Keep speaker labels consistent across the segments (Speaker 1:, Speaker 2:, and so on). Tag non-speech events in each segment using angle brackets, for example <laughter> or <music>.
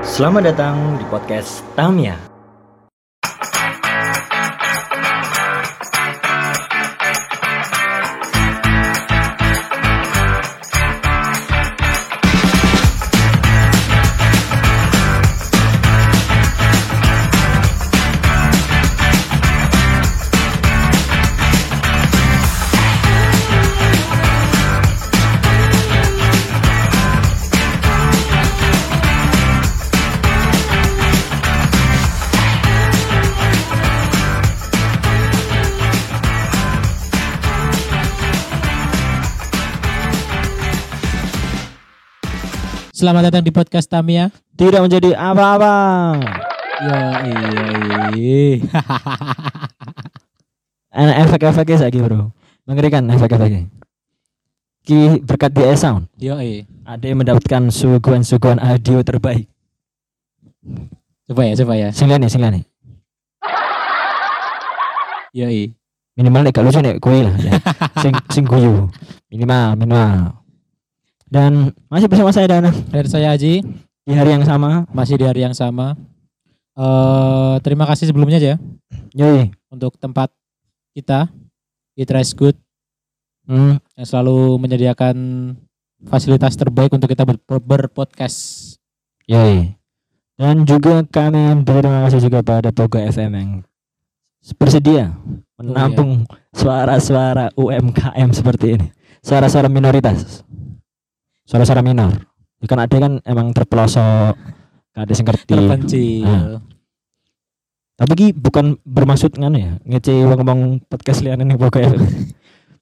Speaker 1: Selamat datang di podcast Tamia.
Speaker 2: Selamat datang di podcast Tamia.
Speaker 1: Tidak menjadi apa-apa.
Speaker 2: Yo iya. <laughs>
Speaker 1: Enak efek-efeknya lagi bro. Mengerikan efek-efeknya. Ki berkat di sound.
Speaker 2: Yo
Speaker 1: Ada yang mendapatkan suguhan-suguhan audio terbaik.
Speaker 2: Coba ya, coba ya.
Speaker 1: Sing liane, sing liane.
Speaker 2: Yo
Speaker 1: Minimal nek gak lucu nek kue lah. Ya. <laughs> sing sing guyu. Minimal, minimal. Dan masih bersama saya Dana
Speaker 2: Dan saya Aji
Speaker 1: di hari yang sama.
Speaker 2: masih di hari yang sama. Eh terima kasih sebelumnya aja
Speaker 1: Yoi.
Speaker 2: untuk tempat kita It Rice Good
Speaker 1: Hmm.
Speaker 2: yang selalu menyediakan fasilitas terbaik untuk kita ber berpodcast.
Speaker 1: Yoi. Dan juga kami berterima kasih juga pada Poga FM yang bersedia menampung suara-suara UMKM seperti ini. Suara-suara minoritas. Suara-suara minor. Ya kan ada kan emang terpelosok, gak ada yang ngerti.
Speaker 2: Terpencil.
Speaker 1: Ah. Tapi ki bukan bermaksud ngono ya, ngece ngomong podcast liane nih FM.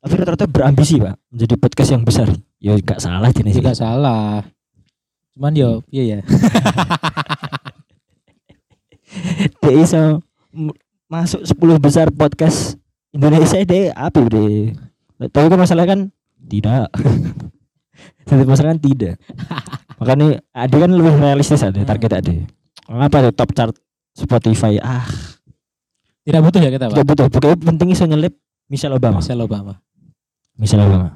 Speaker 1: Tapi rata-rata berambisi, Pak, menjadi podcast yang besar. Ya gak salah jenis
Speaker 2: Tidak salah. Cuman yo, iya ya. <laughs>
Speaker 1: dia iso masuk 10 besar podcast Indonesia deh apa deh tapi kan masalah kan tidak <laughs> tapi masalah kan tidak. Makanya ada kan lebih realistis ada target ada apa tuh top chart Spotify? Ah.
Speaker 2: Tidak butuh ya kita,
Speaker 1: tidak
Speaker 2: Pak.
Speaker 1: butuh. Pokoknya penting iso nyelip Michelle Obama.
Speaker 2: Michelle Obama.
Speaker 1: Michelle Obama.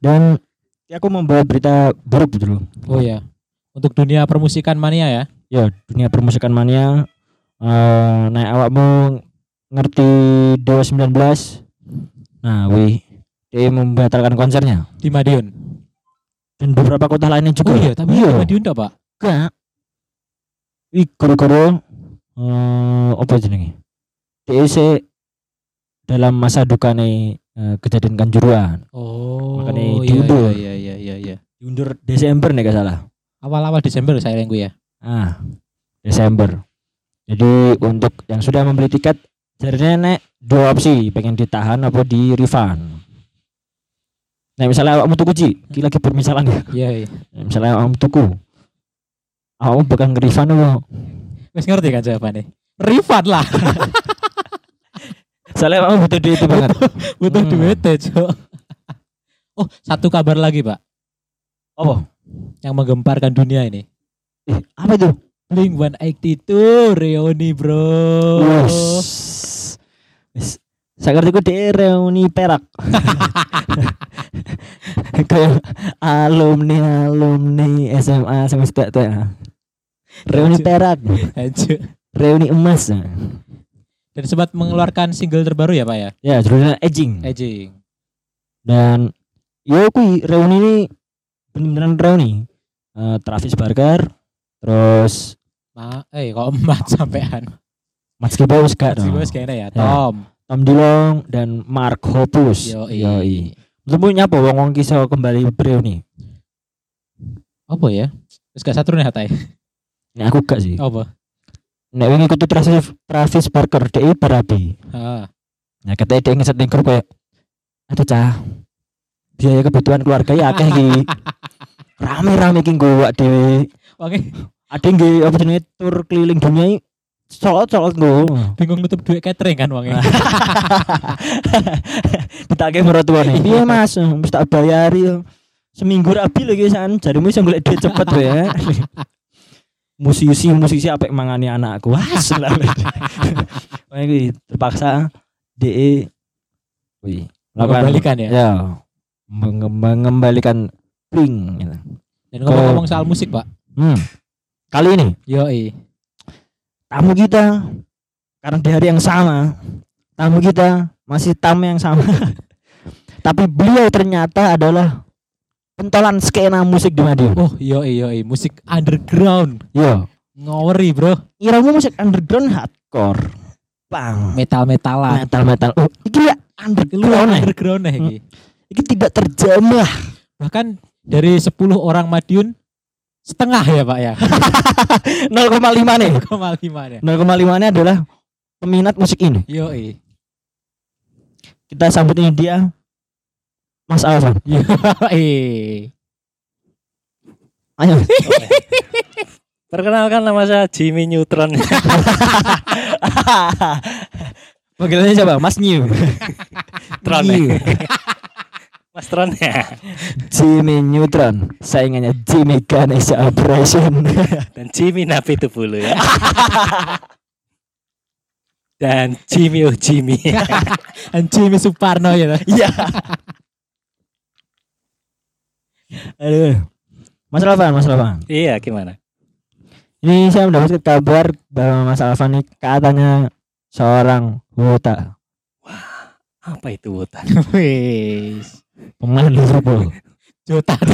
Speaker 1: Dan ya aku membawa berita buruk dulu.
Speaker 2: Oh ya. Untuk dunia permusikan mania ya.
Speaker 1: ya dunia permusikan mania. Eh naik awakmu ngerti Dewa 19 nah wih dia membatalkan konsernya.
Speaker 2: Di Madiun.
Speaker 1: Dan beberapa kota lainnya juga
Speaker 2: Oh iya, tapi
Speaker 1: iya
Speaker 2: di Madiun enggak, Pak?
Speaker 1: enggak wih goro-goro eh apa jenenge DEC dalam masa duka nih kejadian kanjuruan
Speaker 2: Oh.
Speaker 1: Makanya
Speaker 2: iya,
Speaker 1: diundur.
Speaker 2: Iya, iya, iya, iya.
Speaker 1: diundur Desember nih gak salah
Speaker 2: Awal-awal Desember saya gue ya.
Speaker 1: ah Desember jadi untuk yang sudah membeli tiket jadinya nek dua opsi pengen ditahan apa di refund nah misalnya awakmu tuku Ji iki lagi permisalan ya
Speaker 2: Iya, iya.
Speaker 1: Nah, misalnya awakmu tuku awakmu bakal nge-refund apa
Speaker 2: Wes ngerti kan jawabannya? Refund lah, <laughs>
Speaker 1: soalnya awakmu butuh duit itu banget
Speaker 2: butuh
Speaker 1: Hmm.
Speaker 2: duit ya, Cok. Oh, satu kabar lagi, Pak,
Speaker 1: apa
Speaker 2: yang menggemparkan dunia ini.
Speaker 1: eh apa itu
Speaker 2: Blink 182 reuni, Bro.
Speaker 1: Wes. Wes. Saya ngerti ku dia reuni perak. <laughs> <laughs> Kayak alumni alumni SMA semester tuh ya. Reuni perak, reuni emas.
Speaker 2: Dan sempat mengeluarkan single terbaru ya, Pak ya?
Speaker 1: Ya, judulnya Aging.
Speaker 2: Edging.
Speaker 1: Dan yo kui reuni ini bener-beneran reuni. Eh, Travis Barker, terus
Speaker 2: Ma, eh kok emat <laughs> sampean.
Speaker 1: Mas Kibos gak
Speaker 2: Si
Speaker 1: dong.
Speaker 2: bos kayaknya ya, Tom.
Speaker 1: Tom Dilong dan Mark Hoppus.
Speaker 2: Yo,
Speaker 1: Yoi. Menurutmu nyapa wong wong kisah kembali bereuni?
Speaker 2: Apa ya? Terus gak satu nih hatai.
Speaker 1: Ini aku gak sih.
Speaker 2: Apa?
Speaker 1: Nek wingi kudu Travis Travis Barker DE barabi.
Speaker 2: Ah,
Speaker 1: Nah, katanya dia ngeset ning grup kayak aduh cah. Biaya kebutuhan keluarga ya akeh iki. <laughs> Rame-rame iki nggo dhewe.
Speaker 2: Oke,
Speaker 1: Ada yang nggih apa jenenge tur keliling dunia colot-colot
Speaker 2: bingung nutup duit catering kan wongnya. <laughs>
Speaker 1: Ditake mertuane. <laughs> Piye Mas? Wis tak bayari yo. Seminggu rabi lagi san jarimu iso golek duit cepet ya. <laughs> musisi musisi apik mangani anakku. Wah, iki terpaksa DE wih,
Speaker 2: Mengembalikan ya.
Speaker 1: Ya. Menge- mengembalikan pling gitu.
Speaker 2: Dan ngomong-ngomong soal musik, Pak.
Speaker 1: Hmm. Kali ini
Speaker 2: Yoi.
Speaker 1: Tamu kita karena di hari yang sama tamu kita masih tamu yang sama <laughs> tapi beliau ternyata adalah pentolan skena musik di Madiun
Speaker 2: Oh, yoi yoi. Musik underground.
Speaker 1: yo
Speaker 2: Ngaweri, Bro.
Speaker 1: iramu musik underground hardcore bang
Speaker 2: Metal-metalan.
Speaker 1: metal metal oh ini ya underground ya
Speaker 2: underground ya iki.
Speaker 1: ini tidak terjamah
Speaker 2: Bahkan dari 10 orang Madiun setengah ya, Pak ya. <laughs>
Speaker 1: 0,5 nih
Speaker 2: 0,5 ya.
Speaker 1: 0,5 nya adalah peminat musik ini
Speaker 2: Yoi.
Speaker 1: kita sambut ini dia Mas Alvan <laughs>
Speaker 2: Yoi.
Speaker 1: ayo <laughs>
Speaker 3: Perkenalkan nama saya Jimmy Neutron.
Speaker 1: Panggilannya siapa? Mas New.
Speaker 3: Tron
Speaker 1: New.
Speaker 3: Mas Tron ya.
Speaker 1: Jimmy Neutron. Saingannya Jimmy Ganesha Operation. <laughs>
Speaker 3: Dan Jimmy Napi itu dulu ya. <laughs> Dan Jimmy oh Jimmy. <laughs>
Speaker 2: Jimmy Suparno ya.
Speaker 1: Iya. Aduh. Mas Alvan, Mas Alvan.
Speaker 3: iya gimana?
Speaker 1: Ini saya mendapatkan kabar bahwa Mas Alvan ini katanya seorang wota,
Speaker 3: Apa itu Wotan?
Speaker 2: Wis.
Speaker 1: Pemain Liverpool.
Speaker 2: Jota. <laughs>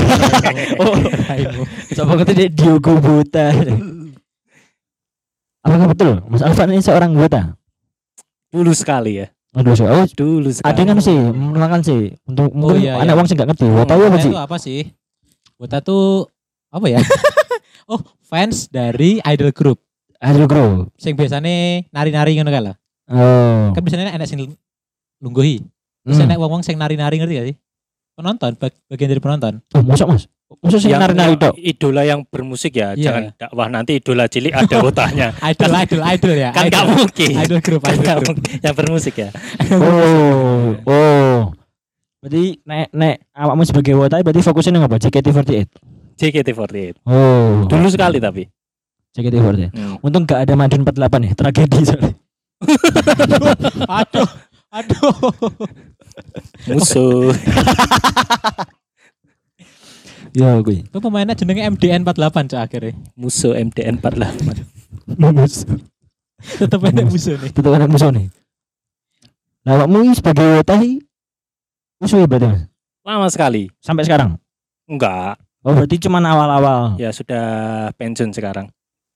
Speaker 1: Oh. Siapa kata dia Diogo Buta. Apakah betul Mas Alvan ini seorang wota?
Speaker 3: Dulu sekali ya.
Speaker 1: Aduh, so, oh,
Speaker 3: Dulu sekali.
Speaker 1: ada kan sih, menerangkan sih untuk mungkin
Speaker 2: iya,
Speaker 1: anak
Speaker 2: iya.
Speaker 1: wong sih nggak ngerti. Wota itu apa sih?
Speaker 2: itu apa sih? Wota tuh apa ya? <laughs> oh, fans dari idol group.
Speaker 1: Idol Grow.
Speaker 2: Sing biasanya nari-nari ngono kan lah.
Speaker 1: Oh.
Speaker 2: Kan biasanya enak sing lungguhi. Terus
Speaker 1: Hmm.
Speaker 2: enak wong-wong sing nari-nari ngerti gak sih? Penonton, bag- bagian dari penonton.
Speaker 1: Oh, masuk Mas. Masuk sih
Speaker 3: yang,
Speaker 1: nari-nari tok.
Speaker 3: idola yang bermusik ya.
Speaker 2: Iya.
Speaker 3: Jangan dakwah nanti idola cilik ada wotanya. <laughs>
Speaker 2: Idol, idol, idol ya.
Speaker 3: kan nggak mungkin.
Speaker 2: Idol group,
Speaker 3: Kan
Speaker 2: idol
Speaker 3: nggak mungkin. yang bermusik ya.
Speaker 1: Oh, oh. Berarti nek nek awakmu sebagai wota berarti fokusnya nang apa? JKT48.
Speaker 3: JKT48.
Speaker 1: Oh.
Speaker 3: Dulu sekali tapi.
Speaker 1: JKT48.
Speaker 3: Hmm.
Speaker 1: Untung gak ada Madiun 48 ya, tragedi soalnya. <laughs>
Speaker 2: Aduh, aduh.
Speaker 3: Musuh. <laughs>
Speaker 1: Ya gue.
Speaker 2: Itu pemainnya jenenge MDN 48 cak akhirnya.
Speaker 3: Musuh MDN 48.
Speaker 1: Mus.
Speaker 2: Tetep enak musuh nih.
Speaker 1: Tetep anak musuh nih. Nah, ini sebagai sih musuh ya berarti?
Speaker 3: Lama sekali.
Speaker 1: Sampai sekarang.
Speaker 3: Enggak.
Speaker 1: Oh, berarti cuman awal-awal.
Speaker 3: Ya sudah pensiun sekarang.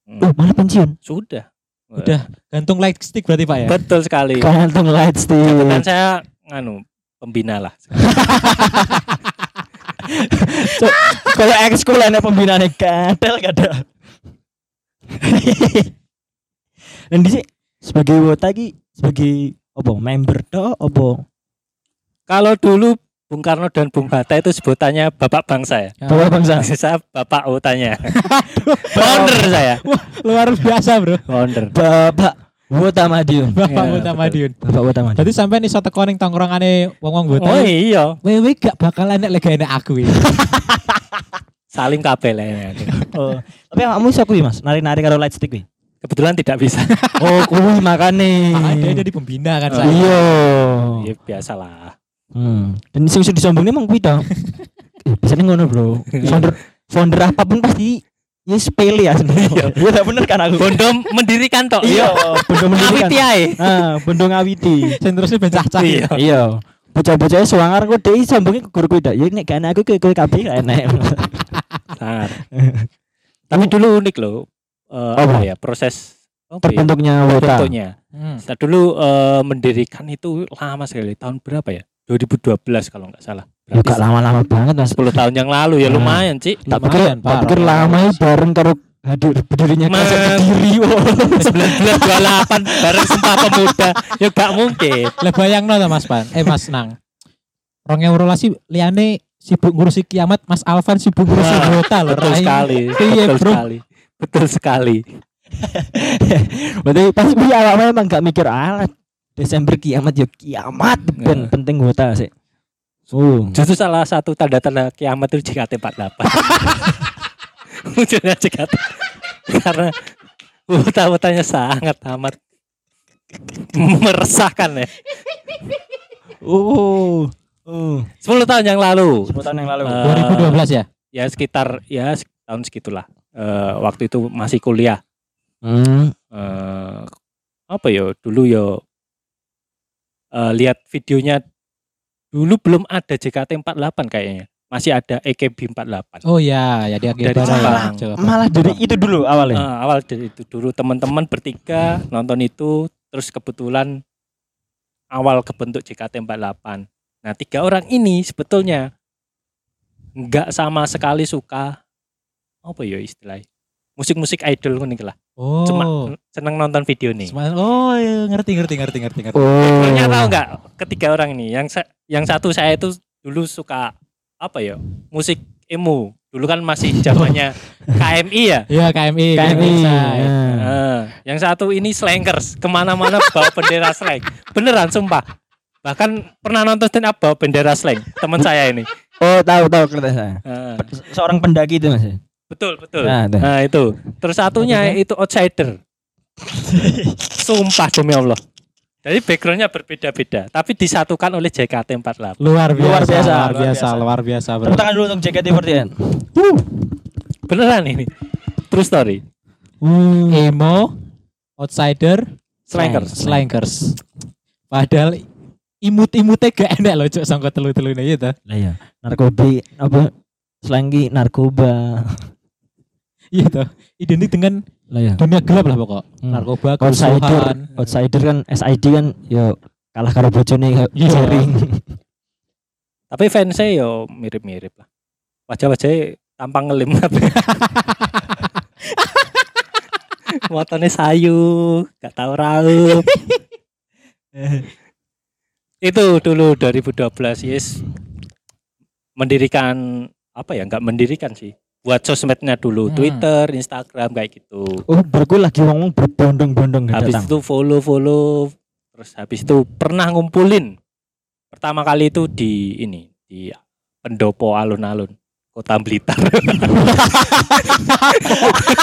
Speaker 1: Oh, malah pensiun.
Speaker 3: Sudah.
Speaker 2: Udah gantung light stick berarti Pak ya?
Speaker 3: Betul sekali.
Speaker 1: Gantung light stick.
Speaker 3: Jabatan saya nganu pembina lah. <laughs>
Speaker 1: Kalau ekskul enak pembinaannya kadal kadal. Dan di sebagai wota ki sebagai apa member to apa
Speaker 3: Kalau dulu Bung Karno dan Bung Hatta itu sebutannya Bapak Bangsa ya.
Speaker 1: bapak bangsa
Speaker 3: saya Bapak Utanya. <laughs> Founder saya.
Speaker 2: Luar biasa, Bro.
Speaker 3: Founder.
Speaker 1: bapak wota Madiun
Speaker 2: Bapak
Speaker 3: Ya,
Speaker 2: Wota
Speaker 3: betul.
Speaker 2: Madiun.
Speaker 1: bapak wota Madiun
Speaker 2: Berarti sampai nih iso teko ning tongkrongane wong-wong Wota.
Speaker 3: Oh iya,
Speaker 2: Wewe gak bakal enek lega enek aku iki. <laughs>
Speaker 3: saling kabel ya.
Speaker 1: oh tapi kamu iso kuwi Mas nari-nari karo light stick kuwi
Speaker 3: Kebetulan tidak bisa. <laughs>
Speaker 1: oh kuwi makane
Speaker 2: Ada jadi pembina kan
Speaker 3: Oh,
Speaker 2: saya.
Speaker 1: iya
Speaker 3: ya biasalah.
Speaker 1: hmm. dan sing disombongnya emang kuwi to <laughs> biasanya ngono bro founder founder apa pun pasti ya sepele ya sebenarnya iya tak bener kan aku
Speaker 3: Bondo mendirikan tok.
Speaker 1: iya bondo mendirikan
Speaker 3: Awiti ae.
Speaker 1: ah bondo ngawiti
Speaker 2: Sing terus ben cacah.
Speaker 3: Iya.
Speaker 1: iya bocah-bocah suangar kok dhewe sombonge ke guru kuwi dak ya nek gak aku kowe kabeh gak enak
Speaker 3: Sangat. <laughs> Tapi dulu unik loh. Eh,
Speaker 1: Apa?
Speaker 3: ya proses ya?
Speaker 1: terbentuknya wota
Speaker 3: Bentuknya.
Speaker 2: Hmm.
Speaker 3: Saya dulu eh, mendirikan itu lama sekali. Tahun berapa ya? 2012 kalau nggak salah.
Speaker 1: Ya
Speaker 3: Berarti
Speaker 1: gak lama-lama banget Mas
Speaker 3: 10 tahun yang lalu ya
Speaker 1: Ah.
Speaker 3: lumayan sih.
Speaker 1: tak pikir
Speaker 2: Lumayan,
Speaker 1: tak pikir lama ya bareng karo hadir berdirinya
Speaker 3: Mas.
Speaker 1: kaset Kediri <laughs> wow.
Speaker 3: 1928 bareng Sumpah Pemuda. Ya gak mungkin.
Speaker 2: Lah bayangno ta Mas Pan. Eh Mas Nang. 2012 liyane sibuk ngurusi kiamat, Mas Alvan sibuk ngurusi
Speaker 3: Wah,
Speaker 2: Wota lho.
Speaker 3: Betul sekali.
Speaker 2: Iya, Bro.
Speaker 3: sekali. Betul sekali. <laughs>
Speaker 1: Berarti pas kuwi awakmu emang gak mikir alat Desember kiamat ya kiamat ben
Speaker 3: Nah.
Speaker 1: penting wota sih. Oh.
Speaker 3: Justru salah satu tanda-tanda kiamat itu JKT48. <laughs> Munculnya JKT. Karena wota-wotanya sangat amat meresahkan ya.
Speaker 1: Oh. Oh.
Speaker 3: 10 tahun yang lalu.
Speaker 1: 10 tahun yang lalu.
Speaker 3: Eh,
Speaker 2: 2012 ya?
Speaker 3: Ya sekitar ya tahun segitulah. eh, waktu itu masih kuliah.
Speaker 1: Hmm.
Speaker 3: eh apa ya dulu ya eh, lihat videonya dulu belum ada JKT48 kayaknya masih ada EKB 48
Speaker 2: Oh ya, ya dia
Speaker 3: Dari
Speaker 2: Akihabara ya.
Speaker 3: Jepang.
Speaker 2: Coba.
Speaker 1: Malah dari itu dulu awalnya.
Speaker 3: Eh, awal dari itu dulu teman-teman bertiga nonton itu terus kebetulan awal kebentuk JKT48 nah tiga orang ini sebetulnya nggak sama sekali suka apa ya istilahnya musik-musik idol iki lah
Speaker 2: Oh.
Speaker 3: cuma seneng nonton video nih
Speaker 2: Cuma- oh, iya, ngerti ngerti ngerti ngerti ngerti.
Speaker 1: Oh.
Speaker 3: Sebenarnya tahu nggak ketiga orang ini yang yang satu saya itu dulu suka apa ya musik emo dulu kan masih zamannya <laughs> KMI ya
Speaker 2: Iya, KMI.
Speaker 1: KMI.
Speaker 2: Bisa.
Speaker 1: ya.
Speaker 3: Eh, yang satu ini slankers ke mana-mana bawa bendera slang beneran sumpah bahkan pernah nonton stand up bawa bendera slang teman saya ini
Speaker 1: Oh, tahu tahu kertas saya.
Speaker 3: Eh,
Speaker 1: Seorang pendaki itu Mas.
Speaker 3: betul betul
Speaker 1: Nah, itu.
Speaker 3: nah itu terus satunya itu outsider <laughs> sumpah demi Allah jadi backgroundnya berbeda-beda tapi disatukan oleh JKT48
Speaker 2: Luar biasa,
Speaker 1: Luar biasa,
Speaker 2: luar
Speaker 1: luar
Speaker 2: biasa, luar biasa, bro.
Speaker 1: Tepuk tangan dulu untuk JKT48.
Speaker 3: beneran ini true story
Speaker 1: Hmm.
Speaker 2: Emo, outsider,
Speaker 3: slankers
Speaker 2: slankers. Padahal imut-imutnya gak enak loh, cok sangka telu-telu ini gitu.
Speaker 1: Lah ya, narkoba apa? Selangki narkoba.
Speaker 2: Iya toh. Identik dengan
Speaker 1: Lah ya.
Speaker 2: dunia gelap lah pokok.
Speaker 1: Hmm.
Speaker 2: Narkoba,
Speaker 1: Outsider, outsider kan SID kan yo kalah karo bojone
Speaker 2: Iya.
Speaker 1: jaring. <laughs>
Speaker 3: tapi fansnya yo mirip-mirip lah wajah-wajahnya tampang ngelim <laughs> tapi Motornya sayu, gak tahu raup. <laughs> itu dulu 2012 yes mendirikan apa ya nggak mendirikan sih buat sosmednya dulu
Speaker 2: Hmm.
Speaker 3: Twitter Instagram kayak gitu
Speaker 1: Oh, berku lagi ngomong berbondong-bondong
Speaker 3: habis
Speaker 1: datang.
Speaker 3: itu follow follow terus habis itu pernah ngumpulin pertama kali itu di ini di pendopo alun-alun kota Blitar <laughs>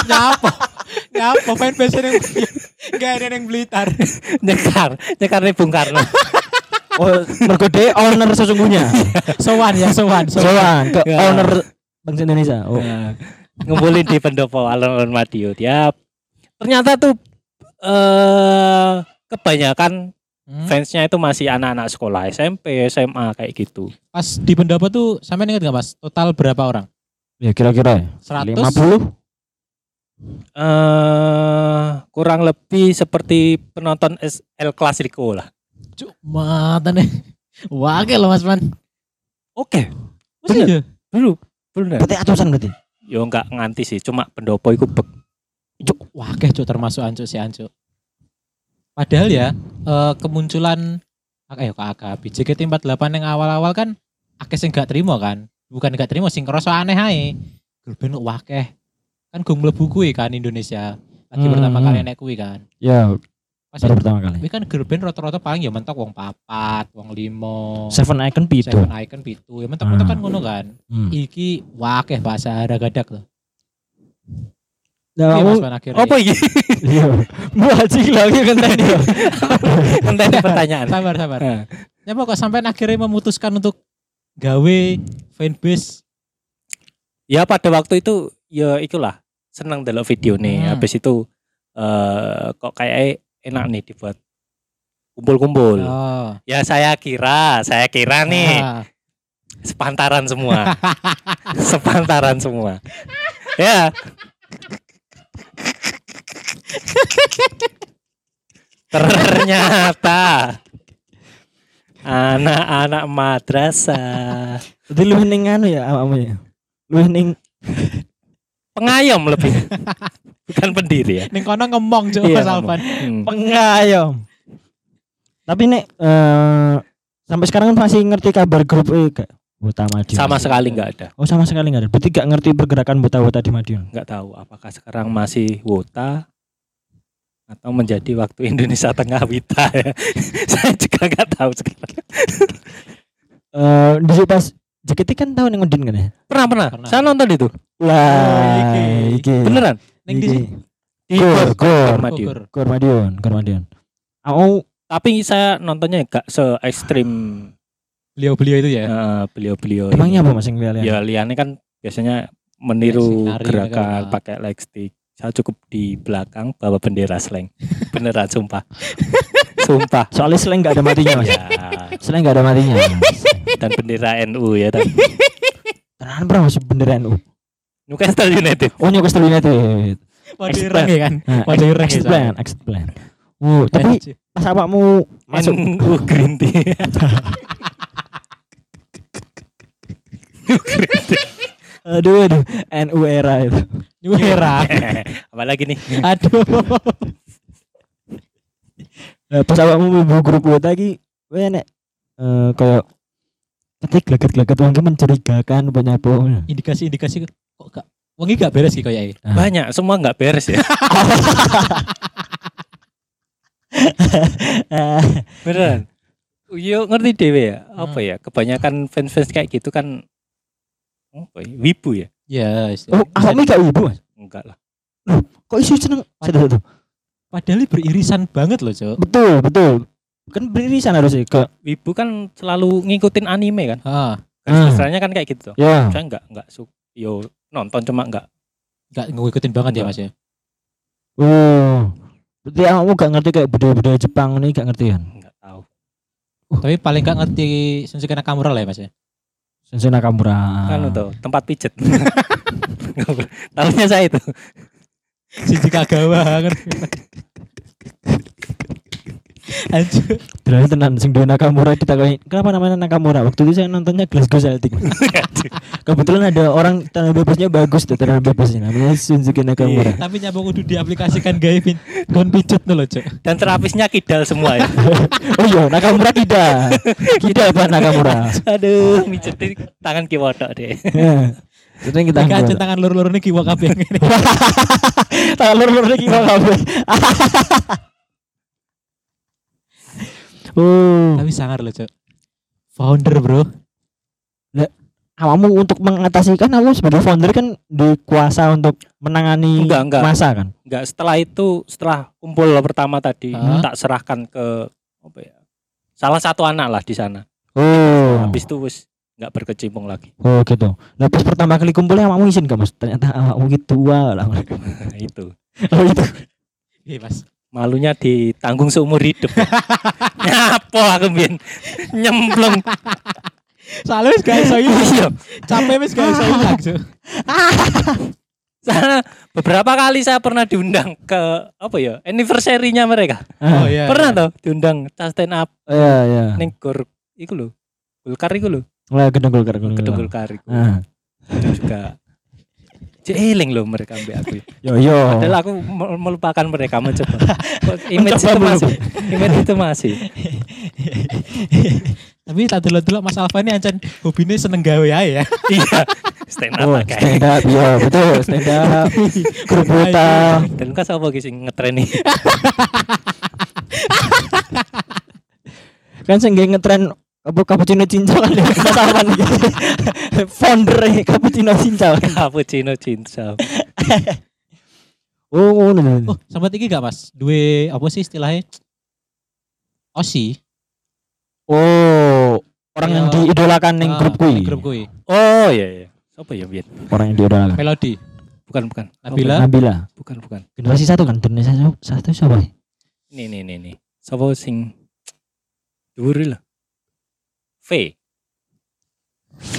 Speaker 2: Nyapa? Nyapa fanbase yang gak ada yang Blitar.
Speaker 3: nyekar nyekar nih Bung Karno
Speaker 1: Oh, mergo owner sesungguhnya. <laughs>
Speaker 2: Sowan ya, sowan,
Speaker 1: Soan ke
Speaker 3: Ya.
Speaker 1: owner bangsa Indonesia. Oh.
Speaker 3: Nah, ngumpulin di pendopo alun-alun Madiun ya ternyata tuh eh kebanyakan
Speaker 2: Hmm.
Speaker 3: fansnya itu masih anak-anak sekolah SMP SMA kayak gitu
Speaker 2: Pas di pendopo tuh sampai ingat gak mas? Total berapa orang?
Speaker 1: Ya kira-kira ya.
Speaker 2: 100?
Speaker 1: 50
Speaker 3: eh kurang lebih seperti penonton S- El Clasico lah
Speaker 2: Cuma nih. Wakil loh mas man.
Speaker 3: oke Bener.
Speaker 2: iya?
Speaker 3: dulu bener
Speaker 1: berarti atusan berarti.
Speaker 3: yo nggak nganti sih cuma pendopo itu bek
Speaker 2: Wakil cuk termasuk ancuk si ancuk. Padahal ya eh, kemunculan ayo kak AKB JKT48 yang awal-awal kan akeh sing gak terima kan. Bukan gak terima sing ngerasa aneh ae. Grup band kok wakeh. Kan gue mlebu kuwi kan Indonesia. Lagi
Speaker 1: Hmm,
Speaker 2: pertama kali naik kuwi kan.
Speaker 1: Ya,
Speaker 2: Pas
Speaker 1: baru pertama kali.
Speaker 2: kuwi kan grup band rata-rata paling ya mentok wong papat, wong limo.
Speaker 1: Seven Icon pitu.
Speaker 2: Seven Icon pitu. Ya mentok-mentok kan
Speaker 1: Hmm.
Speaker 2: ngono kan.
Speaker 1: Hmm.
Speaker 2: Iki wakeh bahasa haragadak tuh.
Speaker 1: Nah,
Speaker 2: Iya
Speaker 1: kamu
Speaker 2: akhirnya.
Speaker 3: apa ini
Speaker 1: iya. Bu Haji lagi kan tadi.
Speaker 3: Entah pertanyaan
Speaker 2: Sabar sabar.
Speaker 3: Nah.
Speaker 2: Ya kok sampai akhirnya memutuskan untuk gawe fanbase.
Speaker 3: ya pada waktu itu ya itulah seneng delok video nih
Speaker 2: Hmm.
Speaker 3: habis itu eh kok kayak enak nih dibuat kumpul-kumpul
Speaker 2: Oh.
Speaker 3: ya saya kira saya kira nih
Speaker 2: Ah.
Speaker 3: sepantaran semua <laughs> sepantaran semua ya ternyata anak-anak madrasah
Speaker 1: Jadi lu ning anu ya awakmu ya. Lu ning
Speaker 3: pengayom lebih <laughs> bukan pendiri ya
Speaker 2: Ning kono ngomong Cuk
Speaker 3: Iya,
Speaker 2: Mas
Speaker 3: ngomong.
Speaker 2: Alvan.
Speaker 3: Hmm.
Speaker 1: pengayom. Tapi nek eh sampai sekarang kan masih ngerti kabar grup E gak? Buta Madiun.
Speaker 3: sama sekali nggak ada
Speaker 1: Oh sama sekali nggak ada. Berarti gak ngerti pergerakan buta-buta di Madiun.
Speaker 3: nggak tahu apakah sekarang masih wota atau menjadi waktu Indonesia Tengah Wita ya <laughs> saya juga nggak tahu sekarang
Speaker 1: Eh di situ pas JKT kan tahu ning Udin kan ya?
Speaker 3: pernah pernah,
Speaker 2: Pernah.
Speaker 3: saya nonton itu
Speaker 1: Lah,
Speaker 2: iki.
Speaker 1: iki.
Speaker 3: beneran
Speaker 2: Ning di
Speaker 3: di
Speaker 1: Gor, gor,
Speaker 3: Madiun.
Speaker 1: Gor Madiun, Gor Madiun. Aku
Speaker 3: tapi saya nontonnya nggak se ekstrim
Speaker 2: Beliau-beliau itu ya.
Speaker 3: beliau-beliau
Speaker 1: emangnya apa Mas yang lihat
Speaker 3: ya liane kan biasanya meniru
Speaker 2: Flexing, nari,
Speaker 3: gerakan
Speaker 2: gitu.
Speaker 3: pakai leg stick. Saya cukup di belakang bawa bendera slang. <laughs> Beneran sumpah. sumpah.
Speaker 1: Soalnya selain nggak ada matinya mas.
Speaker 3: Ya,
Speaker 1: Selain nggak ada matinya. Mas.
Speaker 3: Dan bendera NU ya dan <laughs>
Speaker 1: Tenan bro masih beneran. Oh,
Speaker 3: Newcastle United.
Speaker 1: oh Newcastle United.
Speaker 2: Ireng ya kan. Waduh ireng ya.
Speaker 1: exit plan, exit plan. Oh, tapi pas awakmu masuk <laughs>
Speaker 3: NU Green Tea. <laughs>
Speaker 1: aduh aduh NU era itu.
Speaker 2: New era.
Speaker 3: Apalagi nih?
Speaker 2: Aduh.
Speaker 1: Nah, pas awakmu mlebu grup kuota iki kowe nek eh kayak ketik gelagat-gelagat wong ki mencurigakan apa nyapa.
Speaker 2: Indikasi-indikasi kok gak Wongi gak beres sih kayak
Speaker 1: Nah.
Speaker 3: Banyak, semua nggak beres ya. <laughs> Beneran. Yo ngerti dewe ya. Apa ya? Kebanyakan fans-fans kayak gitu kan apa ya? Wibu ya?
Speaker 2: Ya,
Speaker 1: oh, awakmu gak ibu Mas.
Speaker 3: Enggak lah.
Speaker 1: Kok isu seneng?
Speaker 2: Padahal ini beririsan banget loh, Cok.
Speaker 1: Betul, betul. Kan beririsan harusnya ke
Speaker 3: Wibu kan selalu ngikutin anime kan.
Speaker 2: Ah,
Speaker 1: Ah.
Speaker 3: Kesannya kan kayak gitu.
Speaker 1: ya.
Speaker 3: Saya enggak enggak su yo nonton cuma enggak
Speaker 2: gak ngikutin banget ya, Mas ya.
Speaker 1: Oh. Berarti awakmu gak ngerti kayak budaya-budaya Jepang ini gak ngerti kan?
Speaker 3: enggak tahu.
Speaker 2: Tapi paling gak ngerti Shinsuke Nakamura lah ya, Mas ya.
Speaker 1: Sensei Nakamura.
Speaker 3: Kan tuh tempat pijet. <laughs> Tahunya saya itu.
Speaker 2: Shinji Kagawa kan. <laughs> Anjir.
Speaker 1: Berarti tenan sing duwe Nakamura ditakoni, "Kenapa namanya Nakamura?" Waktu itu saya nontonnya Glasgow Celtic. <laughs> Kebetulan ada orang tanah bebasnya bagus tuh tanah bebasnya namanya Shinsuke Nakamura.
Speaker 2: Tapi nyapa kudu diaplikasikan gawe pin kon pijet tuh loh, Cok.
Speaker 3: Dan terapisnya kidal semua ya. <laughs>
Speaker 1: oh iya, Nakamura kida. Kida apa Nakamura?
Speaker 3: Aduh, mijet di tangan kiwodok deh.
Speaker 1: Itu yang kita
Speaker 2: Kita aja tangan lur-lur ini kiwa kabeh ngene. <laughs>
Speaker 1: Tangan lur-lur iki kok kabeh. Oh,
Speaker 2: Tapi sangar loh, Cok. Founder, Bro.
Speaker 1: awakmu untuk mengatasi kan aku sebagai founder kan dikuasa untuk menangani
Speaker 3: Enggak, enggak.
Speaker 1: masa kan.
Speaker 3: Enggak, setelah itu setelah kumpul pertama tadi
Speaker 2: Hah?
Speaker 3: tak serahkan ke apa ya? Salah satu anak lah di sana.
Speaker 1: Oh.
Speaker 3: Habis itu wis enggak berkecimpung lagi.
Speaker 1: Oh gitu. Nah pas pertama kali kumpulnya awakmu izin gak mas? Ternyata awakmu gitu tua lah. <laughs>
Speaker 3: itu.
Speaker 1: oh itu.
Speaker 2: Iya, Mas.
Speaker 3: Malunya ditanggung seumur hidup. <laughs> Nyapo aku mbien nyemplung.
Speaker 2: Soalnya wis gak iso ilang.
Speaker 3: Iya.
Speaker 2: Capek wis gak iso ilang.
Speaker 3: Sana <laughs> beberapa kali saya pernah diundang ke apa ya? Anniversary-nya mereka.
Speaker 2: Oh iya.
Speaker 3: pernah toh diundang stand up
Speaker 1: Iya iya.
Speaker 3: ning gor iku lho. Gulkar iku lho.
Speaker 1: Lah gedung Golkar gedung Golkar.
Speaker 3: Iku.
Speaker 1: Ah.
Speaker 3: Itu juga Jeeling loh mereka ambil aku.
Speaker 1: Yo yo.
Speaker 3: Padahal aku mel- melupakan mereka mencoba. <laughs> Image
Speaker 1: Mencoba
Speaker 3: itu
Speaker 1: belum.
Speaker 3: masih. Image itu masih. <laughs>
Speaker 2: Tapi tak delok-delok Mas Alfa ini ancen hobine seneng gawe ae ya. <laughs>
Speaker 3: Iya. Stand up
Speaker 1: Oh,
Speaker 3: kayak.
Speaker 1: stand up yo betul stand up. Grup kota.
Speaker 3: Dan kan siapa yang ngetren nih?
Speaker 1: Kan sing ngetren apa cappuccino cincau kan sama nih. <laughs> Founder cappuccino cincau.
Speaker 3: Cappuccino cinta. <laughs>
Speaker 1: Oh, ngono lho.
Speaker 2: Oh, sampai iki gak Mas? Duwe apa sih istilahnya? Osi.
Speaker 1: Oh, orang yang
Speaker 2: Iya.
Speaker 1: diidolakan ning
Speaker 2: Ah,
Speaker 1: grup
Speaker 2: ning Grup kuwi.
Speaker 3: Oh iya iya. Siapa ya Bian?
Speaker 1: Orang yang diidolakan.
Speaker 2: Melodi.
Speaker 3: Bukan bukan.
Speaker 2: Nabila.
Speaker 1: Nabila.
Speaker 3: Bukan bukan.
Speaker 1: Generasi satu kan, generasi satu, satu siapa? ya?
Speaker 3: Nih nih nih nih. Siapa sing dhuwur lah. V.
Speaker 1: V.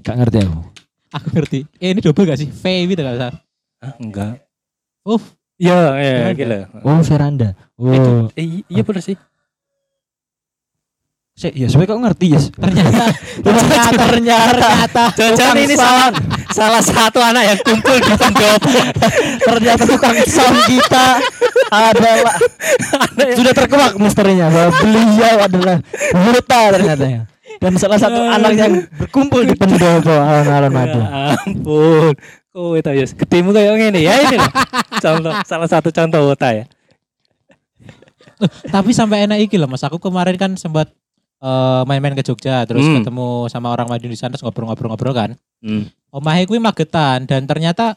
Speaker 1: Gak ngerti aku.
Speaker 2: Aku ngerti. Eh ini double gak sih? V gitu gak salah.
Speaker 3: Ah, enggak.
Speaker 2: Oh,
Speaker 3: Iya, iya,
Speaker 2: Veranda.
Speaker 3: gila.
Speaker 1: Oh, Veranda.
Speaker 3: Eh, itu,
Speaker 1: Oh.
Speaker 3: eh, iya bener sih.
Speaker 1: Sik, ya sebenarnya kok ngerti, Yes. <laughs>
Speaker 2: ternyata
Speaker 1: Ternyata ternyata
Speaker 3: Jangan ini salah salah satu anak yang kumpul di pendopo.
Speaker 1: ternyata tukang sound kita adalah sudah terkuak misterinya bahwa beliau adalah buta ternyata ya. Dan salah satu anak yang berkumpul di pendopo alun-alun Madu.
Speaker 3: Ya ampun. Kowe ta ya gedemu kayak ngene ya ini loh. Contoh salah satu contoh wota ya.
Speaker 2: tapi sampai enak iki loh Mas. Aku kemarin kan sempat eh, main-main ke Jogja terus
Speaker 3: Hmm.
Speaker 2: ketemu sama orang Madiun di sana terus ngobrol-ngobrol-ngobrol kan.
Speaker 3: Hmm.
Speaker 2: Omahe kuwi magetan dan ternyata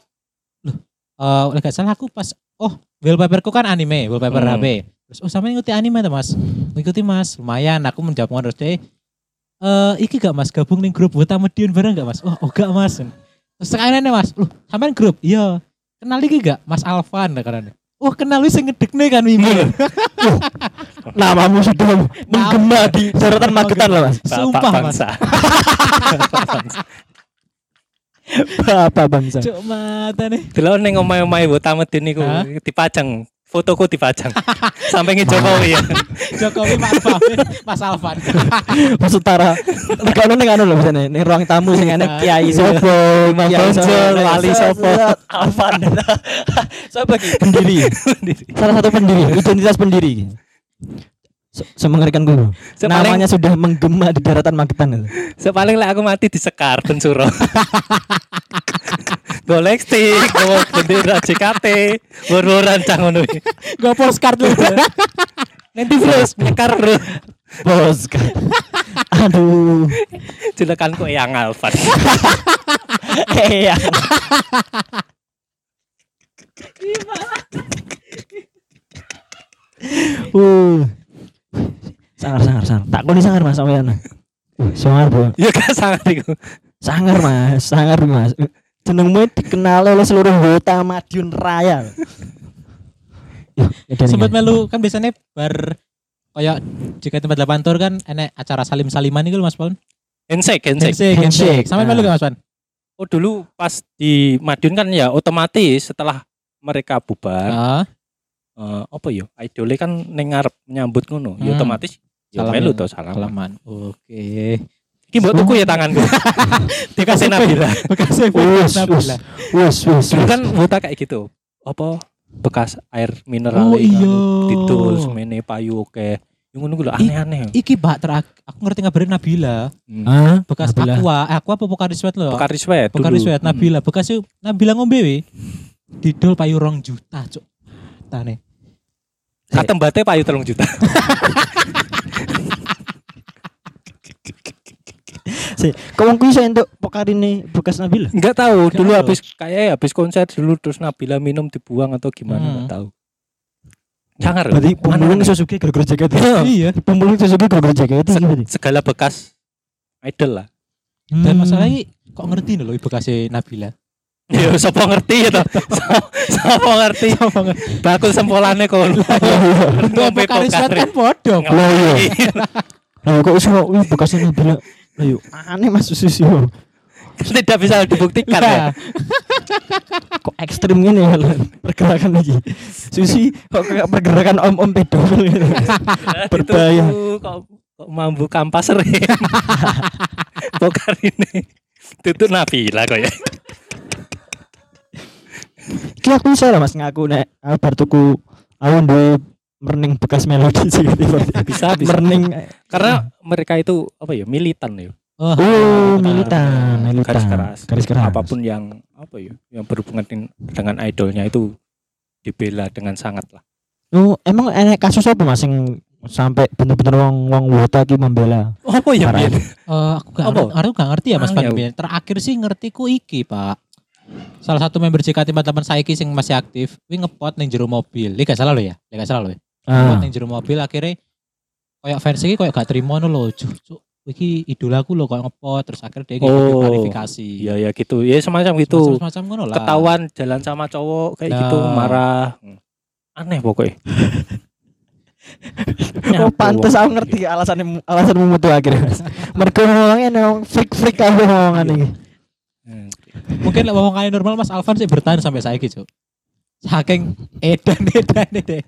Speaker 2: loh eh uh, gak salah aku pas oh wallpaperku kan anime, wallpaper
Speaker 3: Hmm.
Speaker 2: HP. Terus oh sama ngikuti anime tuh Mas. Ngikuti Mas, lumayan aku menjawab ngono terus deh. Eh iki gak Mas gabung ning grup Wota Medion bareng gak Mas? Oh, oh gak Mas. Terus sekarang nih mas, loh sampean grup, iya. Kenal iki gak Mas Alvan lah karena. Wah kenal wis sing ngedekne kan Mimi. <laughs>
Speaker 1: Namamu sudah menggema di daratan Magetan loh mas.
Speaker 2: Sumpah, Mas. <laughs>
Speaker 1: Bapak bangsa.
Speaker 2: Cuk mata nih.
Speaker 3: Delok ning omahe-omahe Medin niku
Speaker 2: Hah?
Speaker 3: dipajang fotoku dipajang. <laughs> Sampinge <laughs> Jokowi ya.
Speaker 2: Jokowi Pak Alvan, Mas Alvan. <laughs>
Speaker 1: Maksud Tara. Tekan ning anu lho misalnya ning ruang tamu sing enek kiai sopo, Imam
Speaker 3: Kiai
Speaker 1: Bonjol,
Speaker 3: sopo,
Speaker 1: wali sopo, Alvan. Sopo iki? Pendiri. Salah satu pendiri, identitas pendiri. Se- Semengerikan guru.
Speaker 3: Sepaling
Speaker 1: Namanya sudah menggema di daratan Magetan itu.
Speaker 3: sepaling lek aku mati disekar ben suro. Golek stick, bawa bendera JKT, wur-wuran cang ngono. iki.
Speaker 2: Gue postcard lu.
Speaker 3: Nanti terus nyekar bro.
Speaker 1: Bos. Aduh.
Speaker 3: Jelekanku yang Alfan.
Speaker 1: Iya. Uh. Sangar sangar sangar. Tak koni sangar Mas sampean. Uh, sangar, Bro.
Speaker 3: Ya kan sangat iku.
Speaker 1: Sangar Mas, sangar Mas. Jenengmu dikenal oleh seluruh kota Madiun Raya. Yuh, edan
Speaker 2: Sempat
Speaker 1: iki.
Speaker 2: melu kan biasanya bar kayak jika tempat delapan tur kan enek acara salim saliman itu Mas Paul.
Speaker 3: Handshake, handshake.
Speaker 2: Handshake, handshake. Sampai
Speaker 1: Ah.
Speaker 2: melu gak Mas Pan?
Speaker 3: Oh dulu pas di Madiun kan ya otomatis setelah mereka bubar,
Speaker 2: Ah,
Speaker 3: eh, apa ya? Idole kan ning ngarep nyambut ngono. Ya
Speaker 2: Hmm.
Speaker 3: otomatis ya
Speaker 2: Salam
Speaker 3: melu
Speaker 2: ya,
Speaker 3: to salam.
Speaker 2: salaman. Oke.
Speaker 3: Iki mbok tuku ya tanganku. <laughs> Dikasih Nabila.
Speaker 2: Bekas
Speaker 1: wus,
Speaker 2: Nabila.
Speaker 3: Dulu
Speaker 1: wus.
Speaker 3: kan buta kayak gitu. Apa bekas air mineral
Speaker 2: Oh,
Speaker 3: kan,
Speaker 2: iya.
Speaker 3: didol semene payu oke. Yang ngono lho aneh-aneh.
Speaker 2: Iki Mbak terak aku ngerti ngabarin Nabila.
Speaker 3: Hmm.
Speaker 1: Hah?
Speaker 2: Bekas
Speaker 1: Nabila.
Speaker 2: aqua, eh, aqua apa Pokari Sweat lho.
Speaker 3: Pokari Sweat.
Speaker 2: Pokari Sweat
Speaker 3: Hmm.
Speaker 2: Nabila. Bekas yuk Nabila ngombe we. Didol payu rong juta, Cuk. Tane.
Speaker 3: Katembate payu 3 juta. <laughs>
Speaker 1: Si, kau kuwi iso entuk pokarine bekas Nabila.
Speaker 3: Enggak tahu
Speaker 2: Nggak
Speaker 3: dulu
Speaker 2: tahu.
Speaker 3: habis kayak habis konser dulu terus Nabila minum dibuang atau gimana
Speaker 2: Hmm.
Speaker 3: enggak tahu. Jangan.
Speaker 1: Berarti pemulung. Suzuki gara-gara jaket.
Speaker 2: Iya.
Speaker 1: Pemulung Suzuki gara-gara jaket berarti.
Speaker 3: segala bekas idol lah.
Speaker 2: Dan
Speaker 1: Hmm.
Speaker 2: masalahnya kok ngerti lho bekasnya Nabila.
Speaker 3: Ya <laughs> sapa ngerti ya toh. <laughs> Sapa- Sapa ngerti. Bakul sempolane kon. Ngombe
Speaker 2: Pokari Sweat
Speaker 3: Pokari.
Speaker 2: kan podo.
Speaker 1: Lah iya. Lah kok iso bekasnya Nabila. Lah yuk aneh Mas Susi. yo.
Speaker 3: Tidak bisa dibuktikan ya.
Speaker 2: Nah, <laughs>
Speaker 1: Kok ekstrim gini ya pergerakan lagi. Susi kok kayak pergerakan om-om pedofil gitu. <laughs> Berbahaya.
Speaker 3: Kok kok mambu kampas sering. <laughs> Pokar ini. Tutup Nabila kok ya.
Speaker 1: Ki aku iso lah Mas ngaku nek bar tuku aku duwe merning bekas melodi sih <laughs>
Speaker 3: Bisa bisa.
Speaker 1: Merning
Speaker 3: Karena mereka itu apa ya militan ya.
Speaker 2: oh,
Speaker 1: Oh, militan, militan.
Speaker 3: Garis keras.
Speaker 1: Garis keras.
Speaker 3: Apa pun yang apa ya yang berhubungan dengan, idolnya itu dibela dengan sangat lah.
Speaker 1: Oh, emang enek kasus apa Mas sing sampai bener-bener wong wong wota ki membela.
Speaker 3: Apa ya?
Speaker 2: Eh, aku gak
Speaker 3: Apa?
Speaker 2: ngerti, aku gak ngerti ya Mas
Speaker 3: Ah, ya.
Speaker 2: Bian. Terakhir sih ngertiku iki, Pak. Salah satu member JKT48 saiki sing masih aktif, wi ngepot ning jero mobil. Ini gak salah lo ya? Gak salah lo ya?
Speaker 1: Ah.
Speaker 2: ning jero mobil akhirnya kayak fans iki kayak gak terima no lo. Cuk, cuk. Iki idolaku lo kayak ngepot terus akhirnya dia
Speaker 3: Oh,
Speaker 2: klarifikasi.
Speaker 3: Iya ya gitu. Ya semacam gitu.
Speaker 2: Semacam ngono lah.
Speaker 3: Ketahuan jalan sama cowok kayak gitu
Speaker 2: Nah.
Speaker 3: marah. Aneh pokoknya. <laughs>
Speaker 1: Oh, pantes aku ngerti alasan alasan memutu akhirnya. Mas. <laughs> Mergo ngomongnya nang freak-freak kabeh ngomongan iki.
Speaker 3: Hmm.
Speaker 2: Mungkin lah omongannya normal Mas Alvan sih bertahan sampai saiki, Cuk. Saking edan edan edan.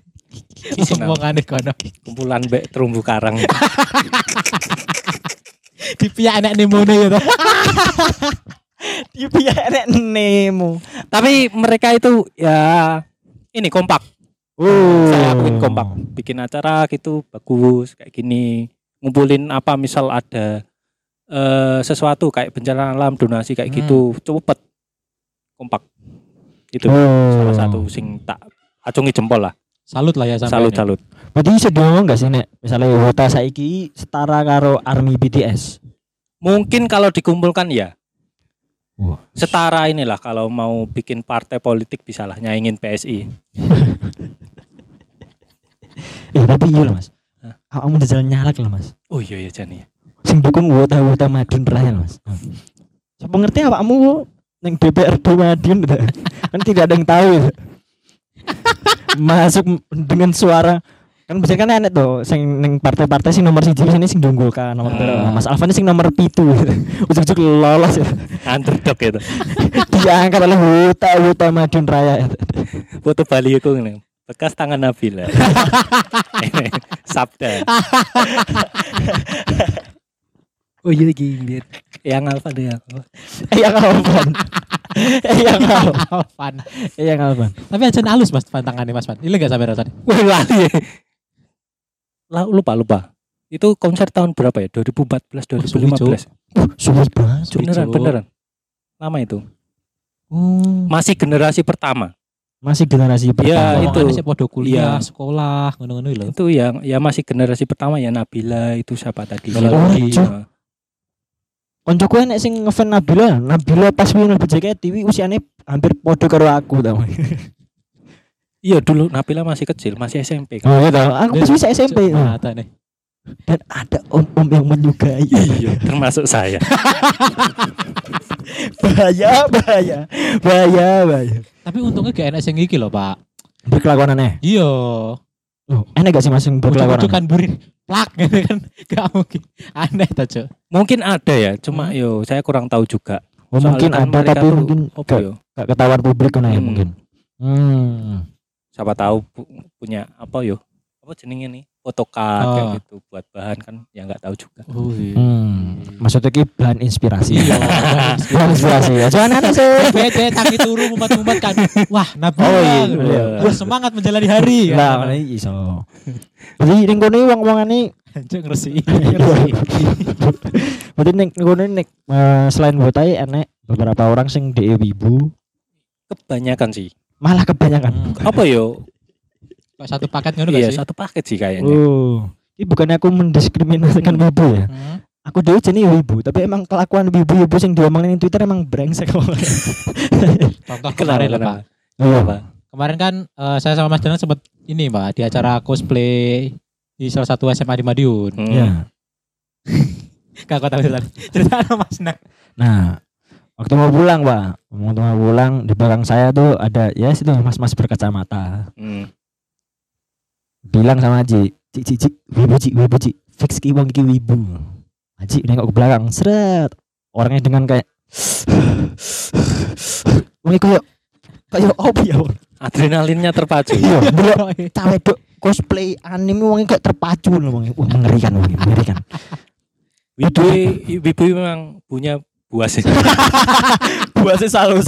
Speaker 2: Omongannya kono.
Speaker 3: Kumpulan bek terumbu karang.
Speaker 2: Dipiak enek nemone ya toh.
Speaker 1: Iki piye enek nemu.
Speaker 3: Tapi mereka itu ya ini kompak.
Speaker 1: Oh.
Speaker 3: Saya akuin kompak. Bikin acara gitu bagus kayak gini. Ngumpulin apa misal ada eh sesuatu kayak bencana alam donasi kayak
Speaker 2: Hmm.
Speaker 3: gitu cepet kompak itu
Speaker 1: Oh.
Speaker 3: salah satu sing tak acungi jempol lah
Speaker 2: Salut lah ya sampai
Speaker 3: salut
Speaker 2: ini.
Speaker 3: salut
Speaker 1: Berarti iso ngomong gak sih nek misalnya wota saiki setara karo army BTS.
Speaker 3: mungkin kalau dikumpulkan ya
Speaker 1: Wah.
Speaker 3: setara inilah kalau mau bikin partai politik bisa lah nyaingin PSI <laughs>
Speaker 1: Eh tapi iya loh Mas.
Speaker 3: Hah?
Speaker 1: Kamu udah jalan nyalak loh Mas.
Speaker 3: oh iya ya Jani
Speaker 1: Sing dukung wota-wota madun raya Mas. Siapa ngerti apa kamu neng DPRD Madiun <laughs> kan tidak ada yang tahu gitu. Masuk dengan suara kan biasanya kan enak tuh sing neng partai-partai sing nomor siji sini sing diunggulkan nomor.
Speaker 3: Ah.
Speaker 1: Mas Alvan sing nomor pitu <laughs> gitu. ujug-ujug lolos gitu.
Speaker 3: underdog itu
Speaker 1: diangkat oleh Huta Huta Madiun Raya gitu.
Speaker 3: foto Bali itu nih bekas tangan Nabila <laughs> sabda oh iya gini yang alfa deh aku
Speaker 1: Eh yang Alvan. Eh yang Alvan.
Speaker 2: Alvan.
Speaker 1: Eh yang Alvan.
Speaker 2: Tapi aja halus Mas pantangannya Mas Pan. Ini enggak sampai rasanya.
Speaker 3: Wih lali Lah, lupa lupa itu konser tahun berapa ya 2014
Speaker 2: suwi, Cuk.
Speaker 3: 2015
Speaker 1: Sulit banget.
Speaker 2: Suwi,
Speaker 3: beneran beneran lama itu
Speaker 1: Oh,
Speaker 3: masih generasi pertama
Speaker 1: masih generasi pertama.
Speaker 3: Ya, itu.
Speaker 2: Omongannya sih podo kuliah,
Speaker 3: Iya.
Speaker 2: sekolah, ngono-ngono lho.
Speaker 3: itu yang ya masih generasi pertama ya Nabila itu siapa tadi
Speaker 1: Oh. Koncoku enek sing ngefan Nabila. Nabila pas wingi mlebu JKT wi usiane hampir podo karo aku tau. <laughs>
Speaker 3: iya dulu Nabila masih kecil masih SMP kan
Speaker 1: Oh iya tau. Aku pas bisa SMP.
Speaker 2: Mata nih.
Speaker 1: Dan ada om-om yang menyukai.
Speaker 3: iya <laughs> termasuk saya <laughs>
Speaker 1: bahaya, bahaya. Bahaya, bahaya.
Speaker 2: Tapi untungnya gak enak sing iki lho, Pak.
Speaker 1: Berkelakuan aneh.
Speaker 2: Iya.
Speaker 1: Oh, enak gak sih masing berkelakuan? Aneh?
Speaker 2: kan burin. Plak gitu kan. <laughs> Gak mungkin. Aneh ta, Cuk.
Speaker 3: mungkin ada ya cuma yo saya kurang tahu juga
Speaker 1: Oh,
Speaker 3: Soalnya
Speaker 1: mungkin
Speaker 3: kan
Speaker 1: ada tapi
Speaker 3: tuh-
Speaker 1: mungkin
Speaker 3: apa
Speaker 1: gak,
Speaker 3: yo
Speaker 1: gak ketahuan publik kan ya
Speaker 3: Hmm.
Speaker 1: mungkin. Hmm.
Speaker 3: siapa tahu pu- punya apa yo apa jenenge nih photocard kayak
Speaker 2: Oh.
Speaker 3: gitu buat bahan kan ya nggak tahu juga
Speaker 2: Oh, iya.
Speaker 1: Hmm. Maksudnya ki bahan inspirasi.
Speaker 2: Iya. <laughs>
Speaker 1: bahan inspirasi. Ya, Jangan aneh sih.
Speaker 2: Bete tangi turu mumat-mumat kan. Wah, Nabila.
Speaker 1: Oh, iya, iya.
Speaker 2: Wah, semangat menjalani hari.
Speaker 1: Lah, iki iso. Jadi ning kono wong-wongane
Speaker 2: Anjing ngersi. <laughs>
Speaker 1: Berarti nek kono nek eh, selain botai enek beberapa orang sing DE wibu,
Speaker 3: kebanyakan sih
Speaker 1: malah kebanyakan.
Speaker 2: Hmm.
Speaker 3: apa yo
Speaker 2: satu paket ngono gak
Speaker 3: iya
Speaker 2: sih?
Speaker 3: satu paket sih kayaknya
Speaker 1: Oh. Ini bukannya aku mendiskriminasikan
Speaker 3: Hmm.
Speaker 1: wibu ya.
Speaker 2: Hmm.
Speaker 1: Aku dewe jenis wibu, tapi emang kelakuan wibu-wibu sing diomongin di Twitter emang brengsek. <laughs>
Speaker 2: Contoh kemarin lah, Pak.
Speaker 1: Iya.
Speaker 3: Apa?
Speaker 2: Kemarin kan eh, saya sama Mas Danang sempat ini, Pak, di acara cosplay di salah satu SMA di Madiun.
Speaker 3: Hmm.
Speaker 1: Iya. <laughs>
Speaker 2: Gak kau tahu cerita. Cerita sama Mas Danang.
Speaker 1: Nah, waktu mau pulang, Pak. Waktu mau pulang di belakang saya tuh ada ya situ mas-mas berkacamata.
Speaker 3: Hmm.
Speaker 1: Bilang sama Aji, Cik, cik, cik, wibu, cik, wibu, cik, fix ki wong iki wibu. Aji nengok ke belakang, seret. Orangnya dengan kayak, <sighs> wong kayak, kayak apa ya?
Speaker 3: Adrenalinnya terpacu
Speaker 1: Iya, dulu cawe dok cosplay anime wong kayak terpacu loh wong. mengerikan wong, iki, mengerikan.
Speaker 3: Wibu Wibu memang punya buas
Speaker 1: Buasnya selalu.